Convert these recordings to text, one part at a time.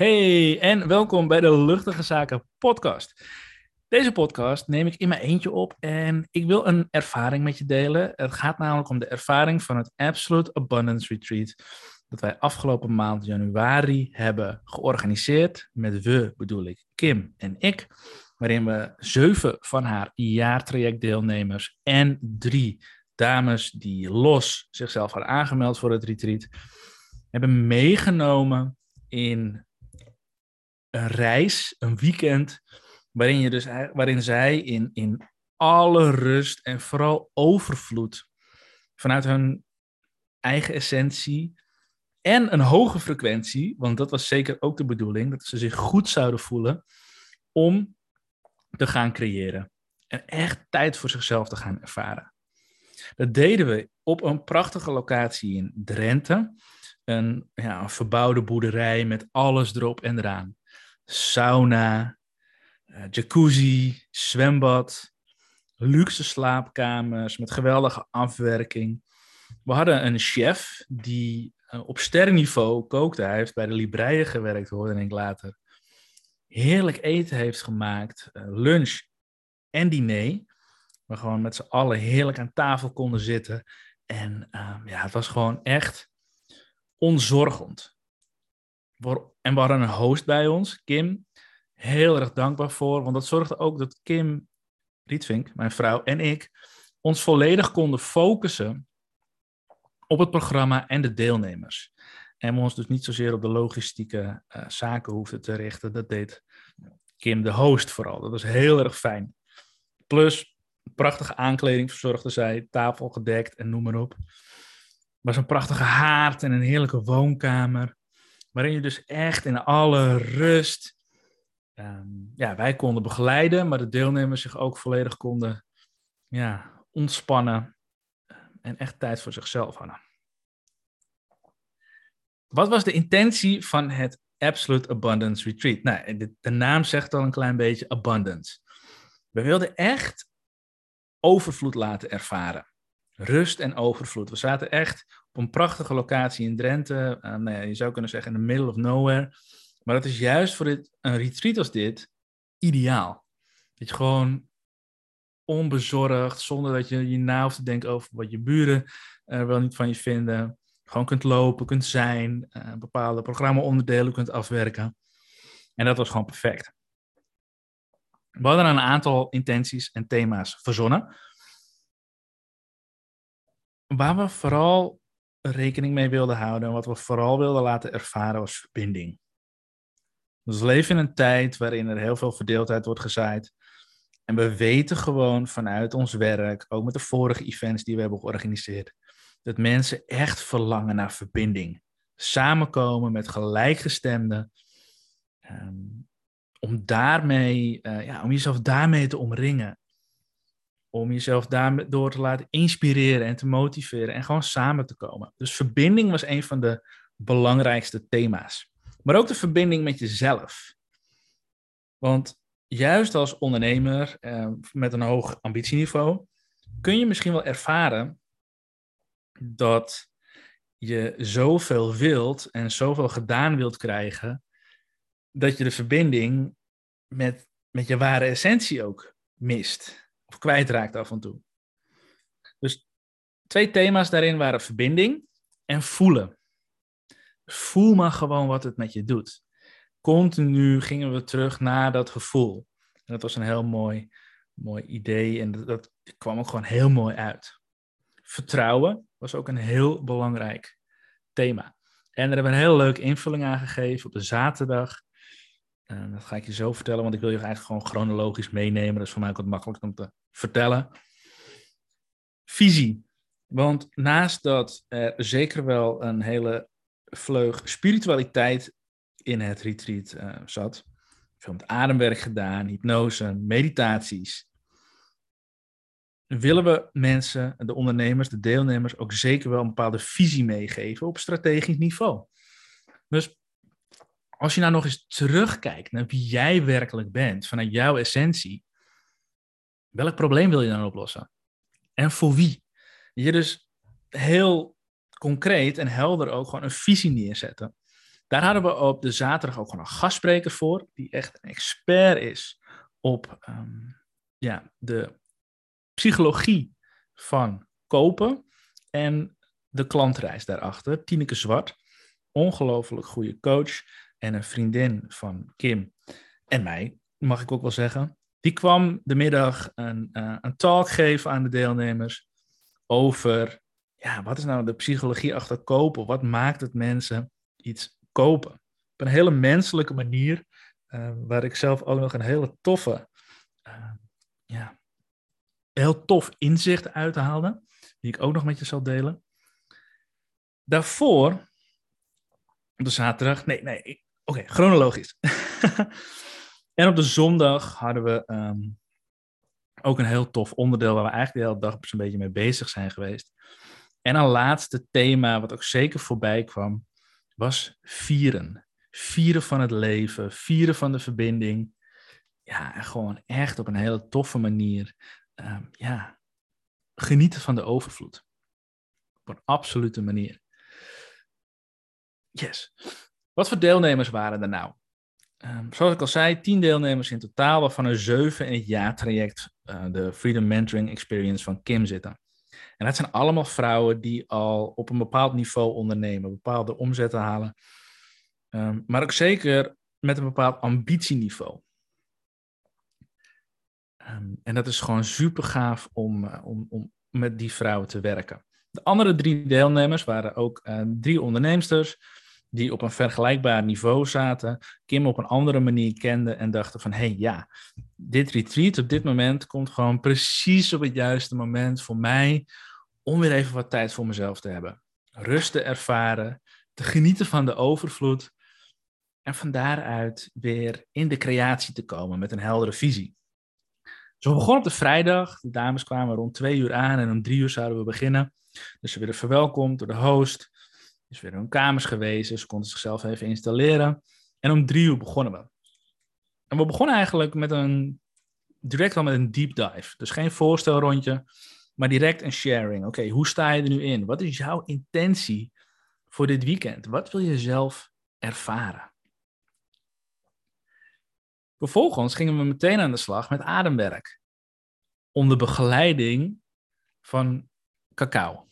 Hey en welkom bij de Luchtige Zaken podcast. Deze podcast neem ik in mijn eentje op en ik wil een ervaring met je delen. Het gaat namelijk om de ervaring van het Absolute Abundance Retreat dat wij afgelopen maand januari hebben georganiseerd. Met we bedoel ik Kim en ik, waarin we zeven van haar jaartrajectdeelnemers en drie dames die los zichzelf hadden aangemeld voor het retreat, hebben meegenomen in een reis, een weekend, waarin, je dus, waarin zij in, in alle rust en vooral overvloed vanuit hun eigen essentie en een hoge frequentie, want dat was zeker ook de bedoeling, dat ze zich goed zouden voelen om te gaan creëren. En echt tijd voor zichzelf te gaan ervaren. Dat deden we op een prachtige locatie in Drenthe. Een, ja, een verbouwde boerderij met alles erop en eraan. Sauna, uh, jacuzzi, zwembad, luxe slaapkamers met geweldige afwerking. We hadden een chef die uh, op sterrenniveau kookte. Hij heeft bij de Libreien gewerkt, hoorde ik later. Heerlijk eten heeft gemaakt, uh, lunch en diner. We gewoon met z'n allen heerlijk aan tafel konden zitten. En um, ja, het was gewoon echt onzorgend. En we hadden een host bij ons, Kim. Heel erg dankbaar voor, want dat zorgde ook dat Kim Rietvink, mijn vrouw en ik, ons volledig konden focussen op het programma en de deelnemers. En we ons dus niet zozeer op de logistieke uh, zaken hoefden te richten. Dat deed Kim, de host, vooral. Dat was heel erg fijn. Plus, prachtige aankleding verzorgde zij, tafel gedekt en noem maar op. Was een prachtige haard en een heerlijke woonkamer. Waarin je dus echt in alle rust. Um, ja, wij konden begeleiden, maar de deelnemers zich ook volledig konden ja, ontspannen en echt tijd voor zichzelf hadden. Wat was de intentie van het Absolute Abundance Retreat? Nou, de naam zegt al een klein beetje abundance. We wilden echt overvloed laten ervaren. Rust en overvloed. We zaten echt op een prachtige locatie in Drenthe. Uh, je zou kunnen zeggen in the middle of nowhere. Maar dat is juist voor dit, een retreat als dit ideaal. Dat je gewoon onbezorgd, zonder dat je je na hoeft te denken over wat je buren uh, wel niet van je vinden. Gewoon kunt lopen, kunt zijn, uh, bepaalde programma-onderdelen kunt afwerken. En dat was gewoon perfect. We hadden een aantal intenties en thema's verzonnen. Waar we vooral rekening mee wilden houden en wat we vooral wilden laten ervaren was verbinding. Dus we leven in een tijd waarin er heel veel verdeeldheid wordt gezaaid. En we weten gewoon vanuit ons werk, ook met de vorige events die we hebben georganiseerd, dat mensen echt verlangen naar verbinding. Samenkomen met gelijkgestemden. Um, om daarmee, uh, ja, om jezelf daarmee te omringen. Om jezelf daardoor te laten inspireren en te motiveren en gewoon samen te komen. Dus verbinding was een van de belangrijkste thema's. Maar ook de verbinding met jezelf. Want juist als ondernemer uh, met een hoog ambitieniveau kun je misschien wel ervaren dat je zoveel wilt en zoveel gedaan wilt krijgen, dat je de verbinding met, met je ware essentie ook mist of kwijtraakt af en toe. Dus twee thema's daarin waren verbinding en voelen. Voel maar gewoon wat het met je doet. Continu gingen we terug naar dat gevoel. En dat was een heel mooi, mooi idee en dat, kwam ook gewoon heel mooi uit. Vertrouwen was ook een heel belangrijk thema. En daar hebben we een heel leuke invulling aan gegeven op de zaterdag. En dat ga ik je zo vertellen, want ik wil je eigenlijk gewoon chronologisch meenemen. Dat is voor mij ook wat makkelijker om te vertellen. Visie. Want naast dat er zeker wel een hele vleug spiritualiteit in het retreat uh, zat. Veel met ademwerk gedaan, hypnose, meditaties willen we mensen, de ondernemers, de deelnemers, ook zeker wel een bepaalde visie meegeven op strategisch niveau. Dus als je nou nog eens terugkijkt naar wie jij werkelijk bent, vanuit jouw essentie, welk probleem wil je dan oplossen? En voor wie? Je dus heel concreet en helder ook gewoon een visie neerzetten. Daar hadden we op de zaterdag ook gewoon een gastspreker voor, die echt een expert is op ehm, ja, de psychologie van kopen en de klantreis daarachter. Tineke Zwart, ongelooflijk goede coach en een vriendin van Kim en mij, mag ik ook wel zeggen. Die kwam de middag een, uh, een talk geven aan de deelnemers over, ja, wat is nou de psychologie achter kopen? Wat maakt het mensen iets kopen? Op een hele menselijke manier, uh, waar ik zelf ook nog een hele toffe, uh, ja, heel tof inzicht uithaalde, die ik ook nog met je zal delen. Daarvoor, op de zaterdag, nee, nee, okay, chronologisch. en op de zondag hadden we um, ook een heel tof onderdeel waar we eigenlijk de hele dag een beetje mee bezig zijn geweest. En een laatste thema, wat ook zeker voorbij kwam, was vieren. Vieren van het leven, vieren van de verbinding. Ja, gewoon echt op een hele toffe manier. Um, ja, genieten van de overvloed. Op een absolute manier. Yes. Wat voor deelnemers waren er nou? Um, zoals ik al zei, tien deelnemers in totaal, waarvan er zeven in het jaartraject, uh, de Freedom Mentoring Experience van Kim zitten. En dat zijn allemaal vrouwen die al op een bepaald niveau ondernemen, bepaalde omzetten halen, um, maar ook zeker met een bepaald ambitieniveau. Um, en dat is gewoon super gaaf om, uh, om, om met die vrouwen te werken. De andere drie deelnemers waren ook uh, drie onderneemsters die op een vergelijkbaar niveau zaten, Kim op een andere manier kenden en dachten van, hé hey, ja, dit retreat op dit moment komt gewoon precies op het juiste moment voor mij om weer even wat tijd voor mezelf te hebben. Rust te ervaren, te genieten van de overvloed en van daaruit weer in de creatie te komen met een heldere visie. Dus we begonnen op de vrijdag. De dames kwamen rond twee uur aan en om drie uur zouden we beginnen. Dus ze werden verwelkomd door de host. Dus weer hun kamers gewezen. Ze konden zichzelf even installeren. En om drie uur begonnen we. En we begonnen eigenlijk met een, direct al met een deep dive. Dus geen voorstelrondje, maar direct een sharing. Oké, hoe sta je er nu in? Wat is jouw intentie voor dit weekend? Wat wil je zelf ervaren? Vervolgens gingen we meteen aan de slag met ademwerk. Onder begeleiding van cacao.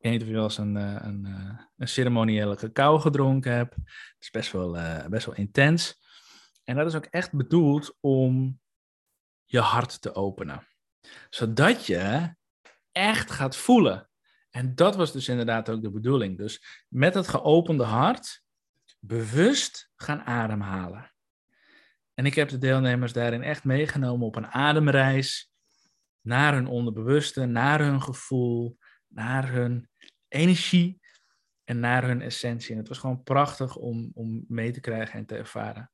Ik weet niet of je een, eh, een, eh, een ceremoniële cacao gedronken hebt. Het is best wel, uh, best wel intens. En dat is ook echt bedoeld om je hart te openen. Zodat je echt gaat voelen. En dat was dus inderdaad ook de bedoeling. Dus met het geopende hart bewust gaan ademhalen. En ik heb de deelnemers daarin echt meegenomen op een ademreis naar hun onderbewuste, naar hun gevoel, naar hun energie en naar hun essentie. En het was gewoon prachtig om, om mee te krijgen en te ervaren.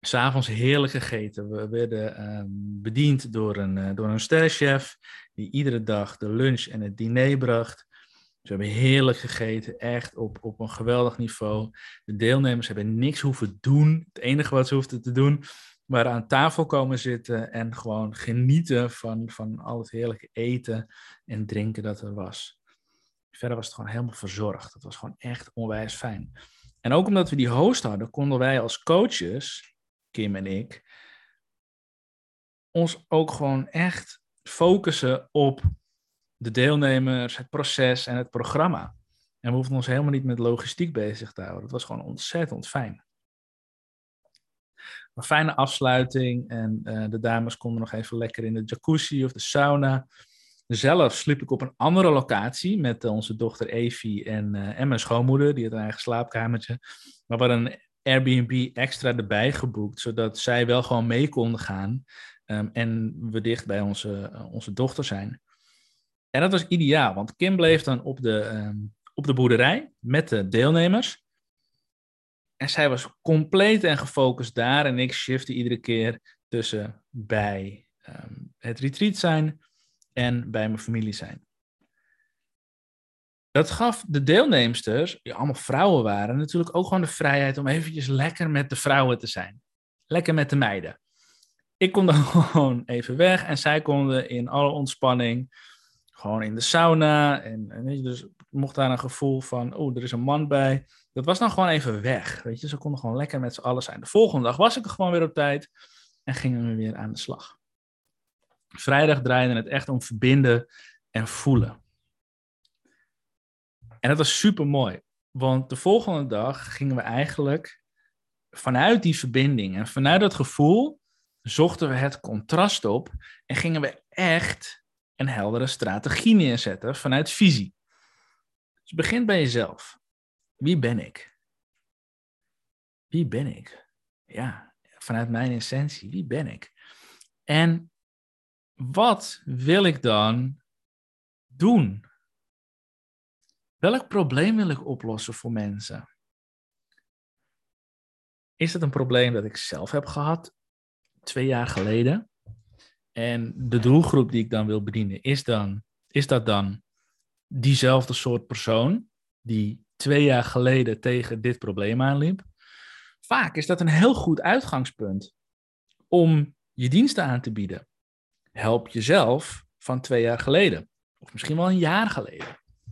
S'avonds heerlijk gegeten. We werden um, bediend door een, uh, door een sterrenchef die iedere dag de lunch en het diner bracht. Ze hebben heerlijk gegeten, echt op, op een geweldig niveau. De deelnemers hebben niks hoeven doen. Het enige wat ze hoefden te doen, waren aan tafel komen zitten en gewoon genieten van, van al het heerlijke eten en drinken dat er was. Verder was het gewoon helemaal verzorgd. Het was gewoon echt onwijs fijn. En ook omdat we die host hadden, konden wij als coaches, Kim en ik, ons ook gewoon echt focussen op de deelnemers, het proces en het programma. En we hoefden ons helemaal niet met logistiek bezig te houden. Dat was gewoon ontzettend fijn. Een fijne afsluiting en uh, de dames konden nog even lekker in de jacuzzi of de sauna. Zelf sliep ik op een andere locatie met onze dochter Evie en, uh, en mijn schoonmoeder. Die had een eigen slaapkamertje. Maar we hadden een Airbnb extra erbij geboekt, zodat zij wel gewoon mee konden gaan. Um, en we dicht bij onze, onze dochter zijn. En dat was ideaal, want Kim bleef dan op de, um, op de boerderij met de deelnemers. En zij was compleet en gefocust daar. En ik shifte iedere keer tussen bij um, het retreat zijn en bij mijn familie zijn. Dat gaf de deelnemsters, die allemaal vrouwen waren, natuurlijk ook gewoon de vrijheid om eventjes lekker met de vrouwen te zijn. Lekker met de meiden. Ik kon dan gewoon even weg en zij konden in alle ontspanning gewoon in de sauna. En, en dus mocht daar een gevoel van, oh, er is een man bij. Dat was dan gewoon even weg, weet je. Ze konden gewoon lekker met z'n allen zijn. De volgende dag was ik er gewoon weer op tijd en gingen we weer aan de slag. Vrijdag draaide het echt om verbinden en voelen. En dat was super mooi, want de volgende dag gingen we eigenlijk vanuit die verbinding en vanuit dat gevoel zochten we het contrast op en gingen we echt een heldere strategie neerzetten vanuit visie. Dus begin bij jezelf. Wie ben ik? Wie ben ik? Ja, vanuit mijn essentie, wie ben ik? En wat wil ik dan doen? Welk probleem wil ik oplossen voor mensen? Is het een probleem dat ik zelf heb gehad twee jaar geleden? En de doelgroep die ik dan wil bedienen, is, dan, is dat dan diezelfde soort persoon die twee jaar geleden tegen dit probleem aanliep? Vaak is dat een heel goed uitgangspunt om je diensten aan te bieden. Help jezelf van twee jaar geleden, of misschien wel een jaar geleden.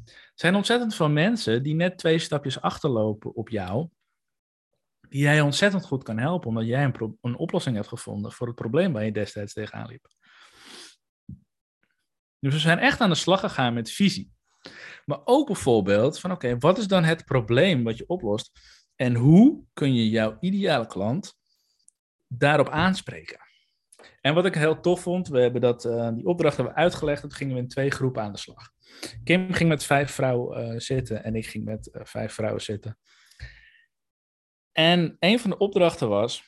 Er zijn ontzettend veel mensen die net twee stapjes achterlopen op jou, die jij ontzettend goed kan helpen, omdat jij een, een oplossing hebt gevonden voor het probleem waar je destijds tegenaan liep. Dus we zijn echt aan de slag gegaan met visie. Maar ook bijvoorbeeld van oké, wat is dan het probleem wat je oplost? En hoe kun je jouw ideale klant daarop aanspreken? En wat ik heel tof vond, we hebben dat, uh, die opdracht hebben we uitgelegd, toen gingen we in twee groepen aan de slag. Kim ging met vijf vrouwen uh, zitten en ik ging met uh, vijf vrouwen zitten. En een van de opdrachten was: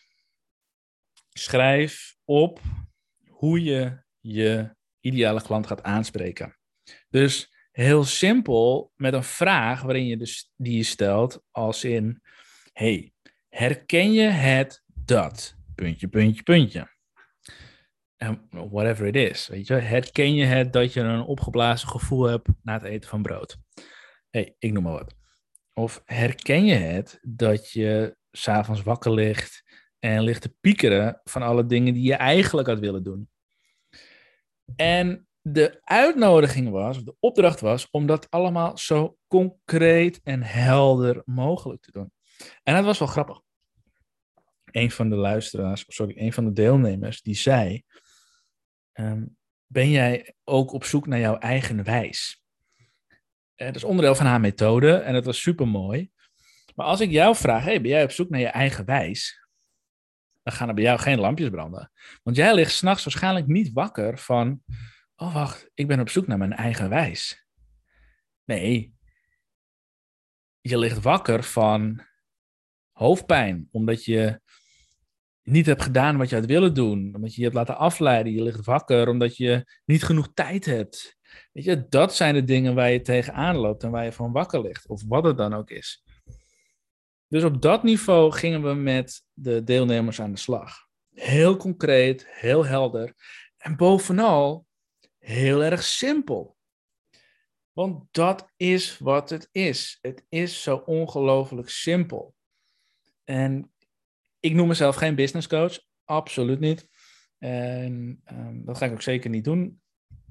schrijf op hoe je je ideale klant gaat aanspreken. Dus heel simpel met een vraag waarin je dus die je stelt als in: hey, herken je het dat? Puntje, puntje, puntje. En whatever it is, weet je, herken je het dat je een opgeblazen gevoel hebt na het eten van brood? hey, ik noem maar wat. Of herken je het dat je s'avonds wakker ligt en ligt te piekeren van alle dingen die je eigenlijk had willen doen? En de uitnodiging was, of de opdracht was, om dat allemaal zo concreet en helder mogelijk te doen. En dat was wel grappig. Een van de luisteraars, sorry, een van de deelnemers, die zei: um, Ben jij ook op zoek naar jouw eigen wijs? Uh, dat is onderdeel van haar methode en dat was super mooi. Maar als ik jou vraag: hey, ben jij op zoek naar je eigen wijs? Dan gaan er bij jou geen lampjes branden. Want jij ligt s'nachts waarschijnlijk niet wakker van oh wacht, ik ben op zoek naar mijn eigen wijs. Nee, je ligt wakker van hoofdpijn, omdat je niet hebt gedaan wat je had willen doen, omdat je je hebt laten afleiden. Je ligt wakker omdat je niet genoeg tijd hebt. Weet je, dat zijn de dingen waar je tegenaan loopt en waar je van wakker ligt, of wat het dan ook is. Dus op dat niveau gingen we met de deelnemers aan de slag. Heel concreet, heel helder. En bovenal heel erg simpel. Want dat is wat het is. Het is zo ongelooflijk simpel. En ik noem mezelf geen business coach, absoluut niet. En um, dat ga ik ook zeker niet doen.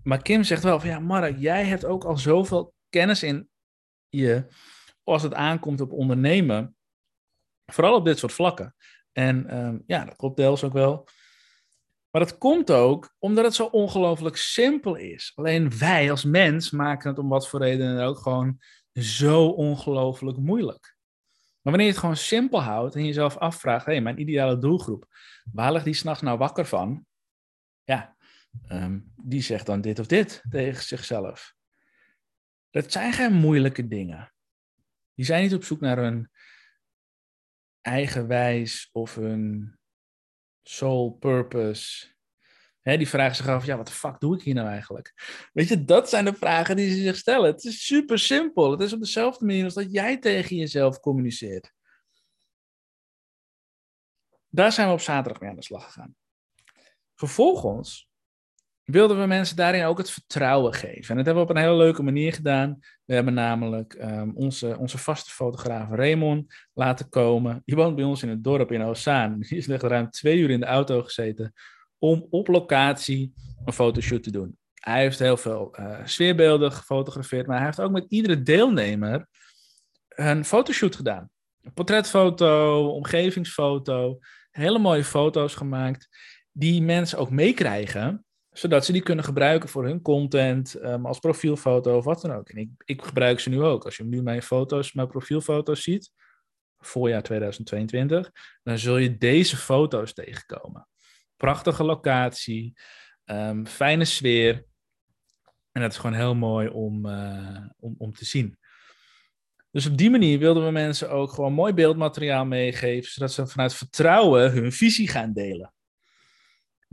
Maar Kim zegt wel van ja, Mark, jij hebt ook al zoveel kennis in je als het aankomt op ondernemen. Vooral op dit soort vlakken. En um, ja, dat klopt deels ook wel. Maar dat komt ook omdat het zo ongelooflijk simpel is. Alleen wij als mens maken het om wat voor redenen ook gewoon zo ongelooflijk moeilijk. Maar wanneer je het gewoon simpel houdt en jezelf afvraagt: hé, hey, mijn ideale doelgroep, waar ligt die s'nachts nou wakker van? Ja, um, die zegt dan dit of dit tegen zichzelf. Dat zijn geen moeilijke dingen. Die zijn niet op zoek naar een eigen wijs of een soul purpose. die vragen zich af, ja, wat de fuck doe ik hier nou eigenlijk? Weet je, dat zijn de vragen die ze zich stellen. Het is super simpel. Het is op dezelfde manier als dat jij tegen jezelf communiceert. Daar zijn we op zaterdag mee aan de slag gegaan. Vervolgens wilden we mensen daarin ook het vertrouwen geven. En dat hebben we op een hele leuke manier gedaan. We hebben namelijk um, onze, onze vaste fotograaf Raymond laten komen. Die woont bij ons in het dorp in Ozaan. Die is echt ruim twee uur in de auto gezeten om op locatie een fotoshoot te doen. hij heeft heel veel uh, sfeerbeelden gefotografeerd, maar hij heeft ook met iedere deelnemer een fotoshoot gedaan. Een portretfoto, omgevingsfoto, hele mooie foto's gemaakt, die mensen ook meekrijgen, zodat ze die kunnen gebruiken voor hun content, um, als profielfoto of wat dan ook. En ik, ik gebruik ze nu ook. Als je nu mijn foto's, mijn profielfoto's ziet, voorjaar 2022, dan zul je deze foto's tegenkomen. Prachtige locatie, um, fijne sfeer. En dat is gewoon heel mooi om, uh, om, om te zien. Dus op die manier wilden we mensen ook gewoon mooi beeldmateriaal meegeven, zodat ze vanuit vertrouwen hun visie gaan delen.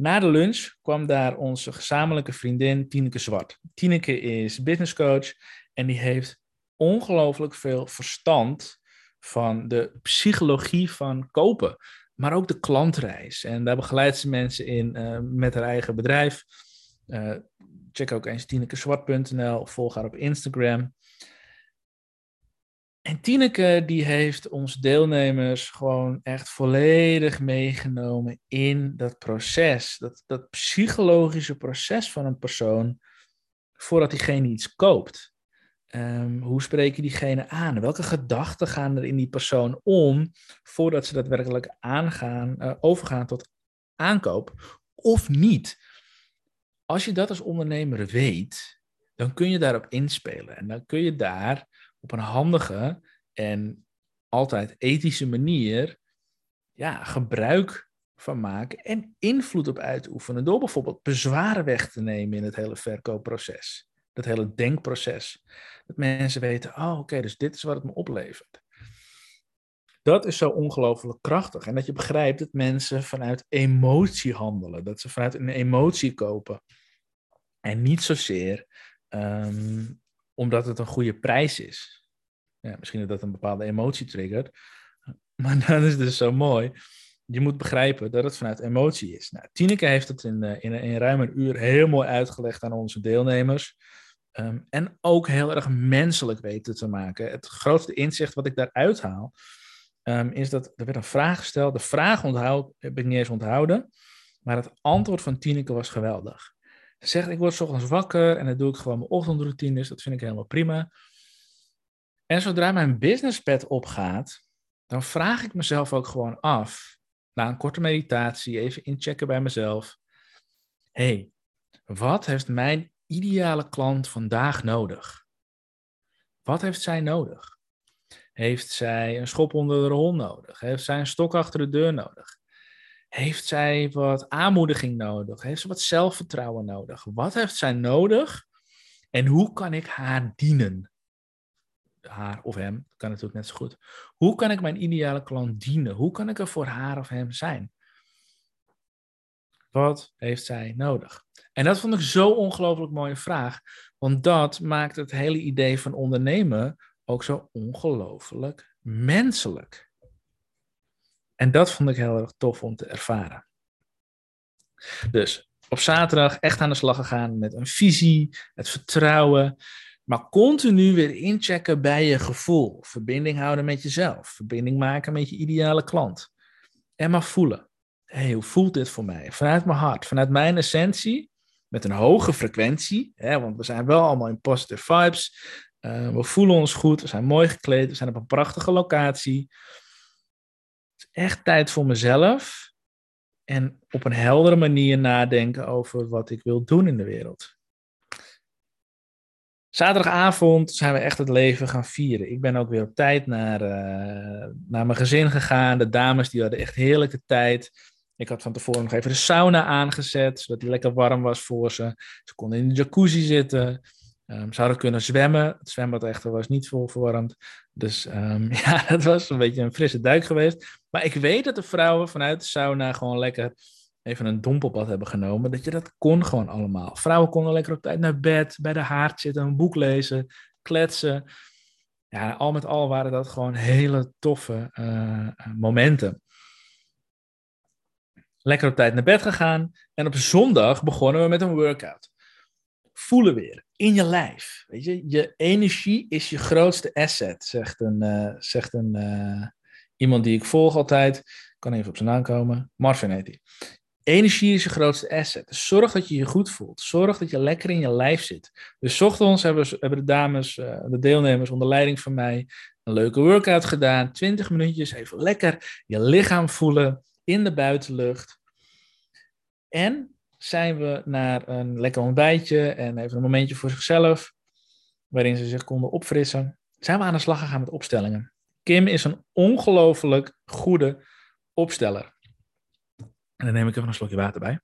Na de lunch kwam daar onze gezamenlijke vriendin Tineke Zwart. Tineke is business coach en die heeft ongelooflijk veel verstand van de psychologie van kopen, maar ook de klantreis. En daar begeleidt ze mensen in uh, met haar eigen bedrijf. Uh, check ook eens tinekeswart.nl, volg haar op Instagram. En Tineke die heeft ons deelnemers gewoon echt volledig meegenomen in dat proces. Dat, dat psychologische proces van een persoon voordat diegene iets koopt. Um, hoe spreek je diegene aan? Welke gedachten gaan er in die persoon om voordat ze daadwerkelijk aangaan, uh, overgaan tot aankoop of niet? Als je dat als ondernemer weet, dan kun je daarop inspelen en dan kun je daar op een handige en altijd ethische manier ja, gebruik van maken en invloed op uitoefenen door bijvoorbeeld bezwaren weg te nemen in het hele verkoopproces. Dat hele denkproces. Dat mensen weten, oh oké, dus dit is wat het me oplevert. Dat is zo ongelooflijk krachtig. En dat je begrijpt dat mensen vanuit emotie handelen. Dat ze vanuit een emotie kopen. En niet zozeer um, omdat het een goede prijs is. Ja, misschien dat dat een bepaalde emotie triggert. Maar dat is dus zo mooi. Je moet begrijpen dat het vanuit emotie is. Nou, Tineke heeft het in, eh, in, in ruim een uur heel mooi uitgelegd aan onze deelnemers. Um, en ook heel erg menselijk weten te maken. Het grootste inzicht wat ik daaruit haal, um, is dat er werd een vraag gesteld. De vraag onthoud, heb ik niet eens onthouden. Maar het antwoord van Tineke was geweldig. Ze zegt, ik word s ochtends wakker en dan doe ik gewoon mijn ochtendroutines. Dat vind ik helemaal prima. En zodra mijn businesspad opgaat, dan vraag ik mezelf ook gewoon af, na een korte meditatie, even inchecken bij mezelf. hey, wat heeft mijn ideale klant vandaag nodig? Wat heeft zij nodig? Heeft zij een schop onder de rol nodig? Heeft zij een stok achter de deur nodig? Heeft zij wat aanmoediging nodig? Heeft ze wat zelfvertrouwen nodig? Wat heeft zij nodig? En hoe kan ik haar dienen? Haar of hem, kan natuurlijk net zo goed. Hoe kan ik mijn ideale klant dienen? Hoe kan ik er voor haar of hem zijn? Wat heeft zij nodig? En dat vond ik zo ongelooflijk mooie vraag, want dat maakt het hele idee van ondernemen ook zo ongelooflijk menselijk. En dat vond ik heel erg tof om te ervaren. Dus op zaterdag echt aan de slag gegaan met een visie, het vertrouwen, maar continu weer inchecken bij je gevoel. Verbinding houden met jezelf, verbinding maken met je ideale klant. En maar voelen. hey, hoe voelt dit voor mij? Vanuit mijn hart, vanuit mijn essentie, met een hoge frequentie, hè, want we zijn wel allemaal in positive vibes. Uh, we voelen ons goed, we zijn mooi gekleed, we zijn op een prachtige locatie echt tijd voor mezelf en op een heldere manier nadenken over wat ik wil doen in de wereld. Zaterdagavond zijn we echt het leven gaan vieren. Ik ben ook weer op tijd naar, uh, naar mijn gezin gegaan. De dames die hadden echt heerlijke tijd. Ik had van tevoren nog even de sauna aangezet, zodat die lekker warm was voor ze. Ze konden in de jacuzzi zitten. Ze hadden kunnen zwemmen. Het zwembad echter was niet vol verwarmd. Dus um, ja, het was een beetje een frisse duik geweest. Maar ik weet dat de vrouwen vanuit de sauna gewoon lekker even een dompelbad hebben genomen. Dat je dat kon gewoon allemaal. Vrouwen konden lekker op tijd naar bed, bij de haard zitten, een boek lezen, kletsen. Ja, al met al waren dat gewoon hele toffe uh, momenten. Lekker op tijd naar bed gegaan. En op zondag begonnen we met een workout. Voelen weer in je lijf. Weet je, je energie is je grootste asset, zegt een, uh, zegt een uh, iemand die ik volg altijd. Ik kan even op zijn naam komen. Marvin heet hij. Energie is je grootste asset. Dus zorg dat je je goed voelt. Zorg dat je lekker in je lijf zit. Dus ochtends hebben, hebben de dames, eh, de deelnemers onder leiding van mij, een leuke workout gedaan. 20 minuutjes, even lekker je lichaam voelen in de buitenlucht. En zijn we naar een lekker ontbijtje en even een momentje voor zichzelf, waarin ze zich konden opfrissen, zijn we aan de slag gegaan met opstellingen. Kim is een ongelooflijk goede opsteller. En dan neem ik even een slokje water bij.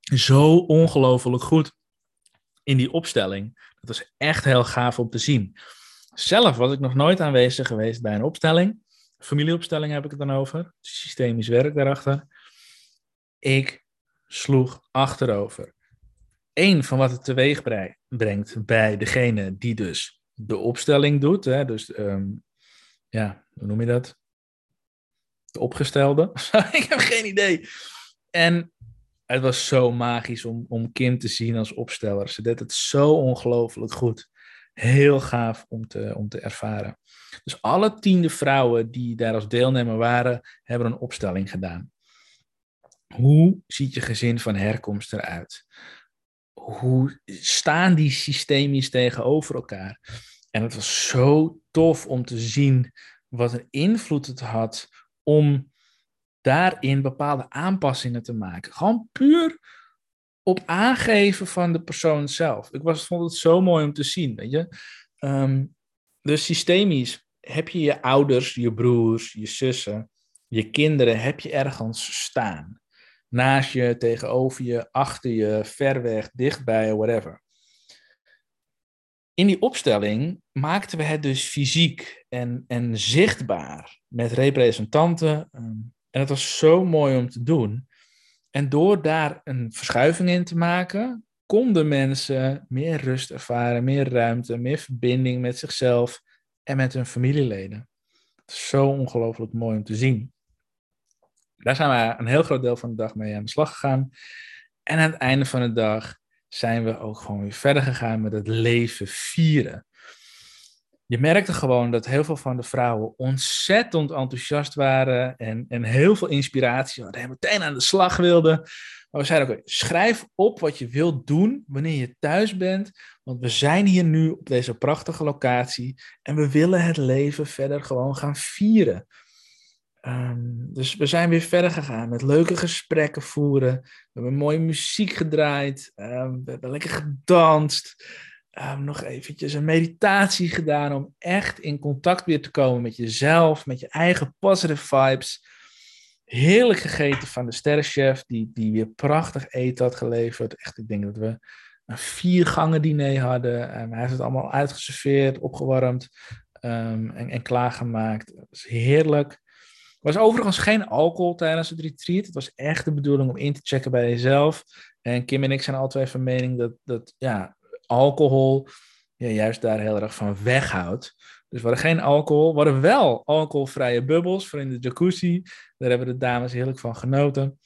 Zo ongelooflijk goed in die opstelling. Dat was echt heel gaaf om te zien. Zelf was ik nog nooit aanwezig geweest bij een opstelling. Familieopstelling heb ik het dan over. Systemisch werk daarachter. Ik sloeg achterover. Eén van wat het teweeg brengt bij degene die dus de opstelling doet. Hè, dus ehm, ja, hoe noem je dat? De opgestelde. ik heb geen idee. En het was zo magisch om, om Kim te zien als opsteller. Ze deed het zo ongelooflijk goed. Heel gaaf om te, om te ervaren. Dus alle tiende vrouwen die daar als deelnemer waren, hebben een opstelling gedaan. Hoe ziet je gezin van herkomst eruit? Hoe staan die systemisch tegenover elkaar? En het was zo tof om te zien wat een invloed het had om daarin bepaalde aanpassingen te maken. Gewoon puur op aangeven van de persoon zelf. Ik was, vond het zo mooi om te zien, weet je. Dus systemisch heb je je ouders, je broers, je zussen, je kinderen, heb je ergens staan. Naast je, tegenover je, achter je, ver weg, dichtbij, whatever. In die opstelling maakten we het dus fysiek en, en zichtbaar met representanten. Ehm, en het was zo mooi om te doen. En door daar een verschuiving in te maken, konden mensen meer rust ervaren, meer ruimte, meer verbinding met zichzelf en met hun familieleden. Is zo ongelooflijk mooi om te zien. Daar zijn we een heel groot deel van de dag mee aan de slag gegaan. En aan het einde van de dag zijn we ook gewoon weer verder gegaan met het leven vieren. Je merkte gewoon dat heel veel van de vrouwen ontzettend enthousiast waren en, en heel veel inspiratie hadden en meteen aan de slag wilden. Maar we zeiden ook, schrijf op wat je wilt doen wanneer je thuis bent, want we zijn hier nu op deze prachtige locatie en we willen het leven verder gewoon gaan vieren. Ehm, dus we zijn weer verder gegaan met leuke gesprekken voeren. We hebben mooie muziek gedraaid. Um, we hebben lekker gedanst. Um, nog eventjes een meditatie gedaan om echt in contact weer te komen met jezelf, met je eigen positive vibes. Heerlijk gegeten van de sterrenchef, die, die weer prachtig eten had geleverd. Echt, ik denk dat we een vier gangen diner hadden. hij heeft het allemaal uitgeserveerd, opgewarmd en, en klaargemaakt. Het was heerlijk. Er was overigens geen alcohol tijdens het retreat. Het was echt de bedoeling om in te checken bij jezelf. En Kim en ik zijn altijd van mening dat, dat ja, alcohol ja, juist daar heel erg van weghoudt. Dus we hadden geen alcohol. We hadden wel alcoholvrije bubbels voor in de jacuzzi. Daar hebben de dames heerlijk van genoten.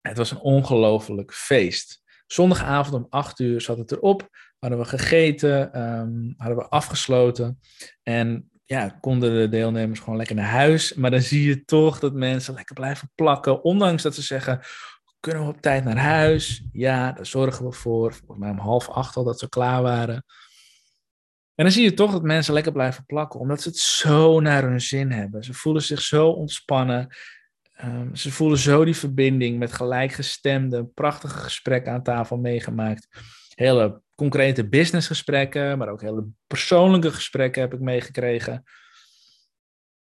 Het was een ongelooflijk feest. Zondagavond om 8 uur zat het erop. Hadden we gegeten, um, hadden we afgesloten. En ja, konden de deelnemers gewoon lekker naar huis. Maar dan zie je toch dat mensen lekker blijven plakken. Ondanks dat ze zeggen, kunnen we op tijd naar huis? Ja, daar zorgen we voor. Volgens mij om half acht al dat ze klaar waren. En dan zie je toch dat mensen lekker blijven plakken, omdat ze het zo naar hun zin hebben. Ze voelen zich zo ontspannen. Um, ze voelen zo die verbinding met gelijkgestemde, prachtige gesprekken aan tafel meegemaakt. Hele concrete businessgesprekken, maar ook hele persoonlijke gesprekken heb ik meegekregen.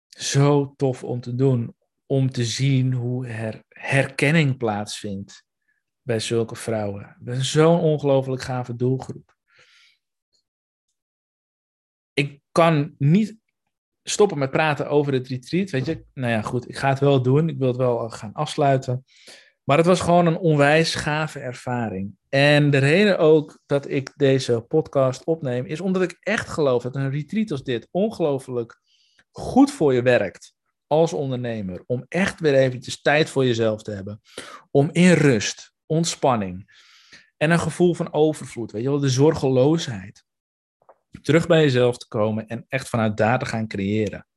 Zo tof om te doen, om te zien hoe er herkenning plaatsvindt bij zulke vrouwen. Dat is zo'n ongelooflijk gave doelgroep. Ik kan niet stoppen met praten over het retreat. Weet je, nou ja, goed, ik ga het wel doen. Ik wil het wel gaan afsluiten. Maar het was gewoon een onwijs gave ervaring. En de reden ook dat ik deze podcast opneem, is omdat ik echt geloof dat een retreat als dit ongelooflijk goed voor je werkt als ondernemer. Om echt weer eventjes tijd voor jezelf te hebben. Om in rust, ontspanning en een gevoel van overvloed, weet je wel, de zorgeloosheid. Terug bij jezelf te komen en echt vanuit daar te gaan creëren.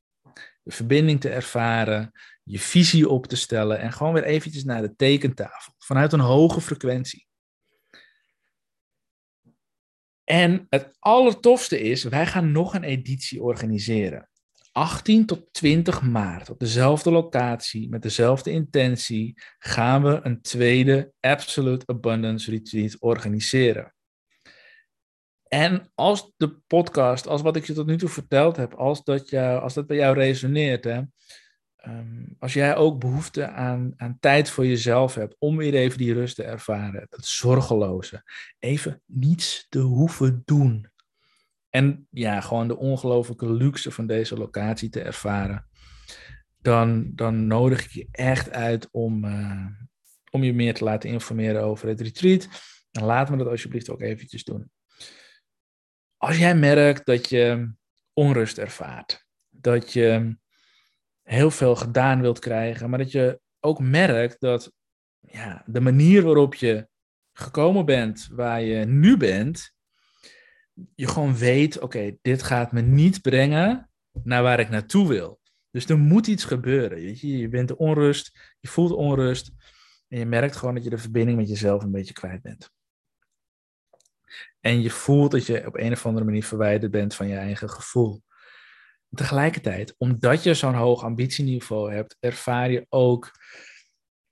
de verbinding te ervaren, je visie op te stellen en gewoon weer eventjes naar de tekentafel vanuit een hoge frequentie. En het allertofste is, wij gaan nog een editie organiseren. 18 tot 20 maart op dezelfde locatie, met dezelfde intentie, gaan we een tweede Absolute Abundance Retreat organiseren. En als de podcast, als wat ik je tot nu toe verteld heb, als dat, jou, als dat bij jou resoneert, hè, ehm, als jij ook behoefte aan, aan tijd voor jezelf hebt om weer even die rust te ervaren, dat zorgeloze, even niets te hoeven doen. En ja, gewoon de ongelofelijke luxe van deze locatie te ervaren, dan, dan nodig ik je echt uit om, uh, om je meer te laten informeren over het retreat. En laat me dat alsjeblieft ook eventjes doen. Als jij merkt dat je onrust ervaart, dat je heel veel gedaan wilt krijgen, maar dat je ook merkt dat ja, de manier waarop je gekomen bent waar je nu bent, je gewoon weet, oké, dit gaat me niet brengen naar waar ik naartoe wil. Dus er moet iets gebeuren. Weet je? je bent onrust, je voelt onrust en je merkt gewoon dat je de verbinding met jezelf een beetje kwijt bent. En je voelt dat je op een of andere manier verwijderd bent van je eigen gevoel. Tegelijkertijd, omdat je zo'n hoog ambitieniveau hebt, ervaar je ook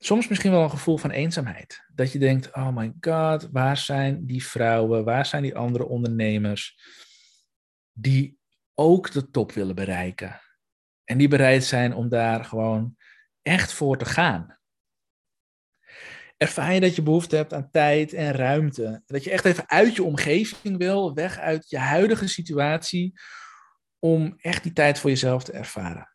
soms misschien wel een gevoel van eenzaamheid. Dat je denkt, oh my god, waar zijn die vrouwen, waar zijn die andere ondernemers die ook de top willen bereiken? En die bereid zijn om daar gewoon echt voor te gaan. Ervaar je dat je behoefte hebt aan tijd en ruimte. Dat je echt even uit je omgeving wil, weg uit je huidige situatie, om echt die tijd voor jezelf te ervaren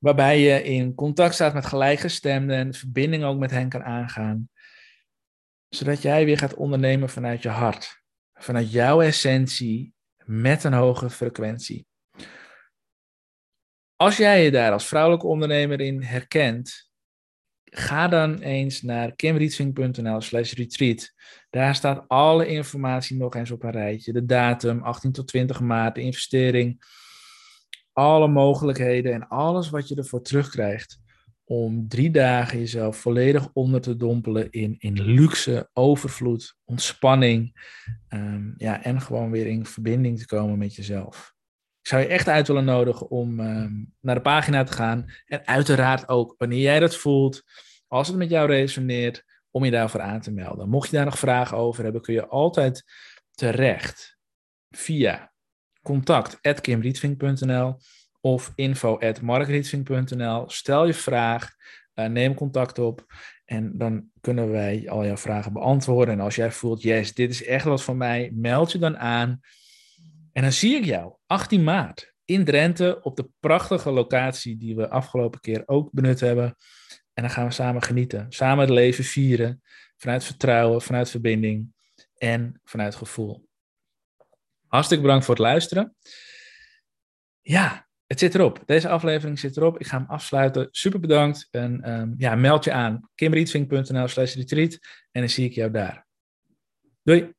waarbij je in contact staat met gelijkgestemden en verbinding ook met hen kan aangaan. Zodat jij weer gaat ondernemen vanuit je hart, vanuit jouw essentie, met een hoge frequentie. Als jij je daar als vrouwelijke ondernemer in herkent, ga dan eens naar kimrietving.nl slash retreat. Daar staat alle informatie nog eens op een rijtje. De datum, 18 tot 20 maart, de investering alle mogelijkheden en alles wat je ervoor terugkrijgt om drie dagen jezelf volledig onder te dompelen in, in luxe, overvloed, ontspanning um, ja, en gewoon weer in verbinding te komen met jezelf. Ik zou je echt uit willen nodigen om um, naar de pagina te gaan en uiteraard ook wanneer jij dat voelt, als het met jou resoneert, om je daarvoor aan te melden. Mocht je daar nog vragen over hebben, kun je altijd terecht via contact.kimrietvink.nl of info.markrietvink.nl. Stel je vraag, uh, neem contact op en dan kunnen wij al jouw vragen beantwoorden. En als jij voelt, yes, dit is echt wat van mij, meld je dan aan. En dan zie ik jou 18 maart in Drenthe op de prachtige locatie die we afgelopen keer ook benut hebben. En dan gaan we samen genieten, samen het leven vieren, vanuit vertrouwen, vanuit verbinding en vanuit gevoel. Hartstikke bedankt voor het luisteren. Ja, het zit erop. Deze aflevering zit erop. Ik ga hem afsluiten. Super bedankt. En um, ja, meld je aan. kimrietvink.nl slash retreat. En dan zie ik jou daar. Doei.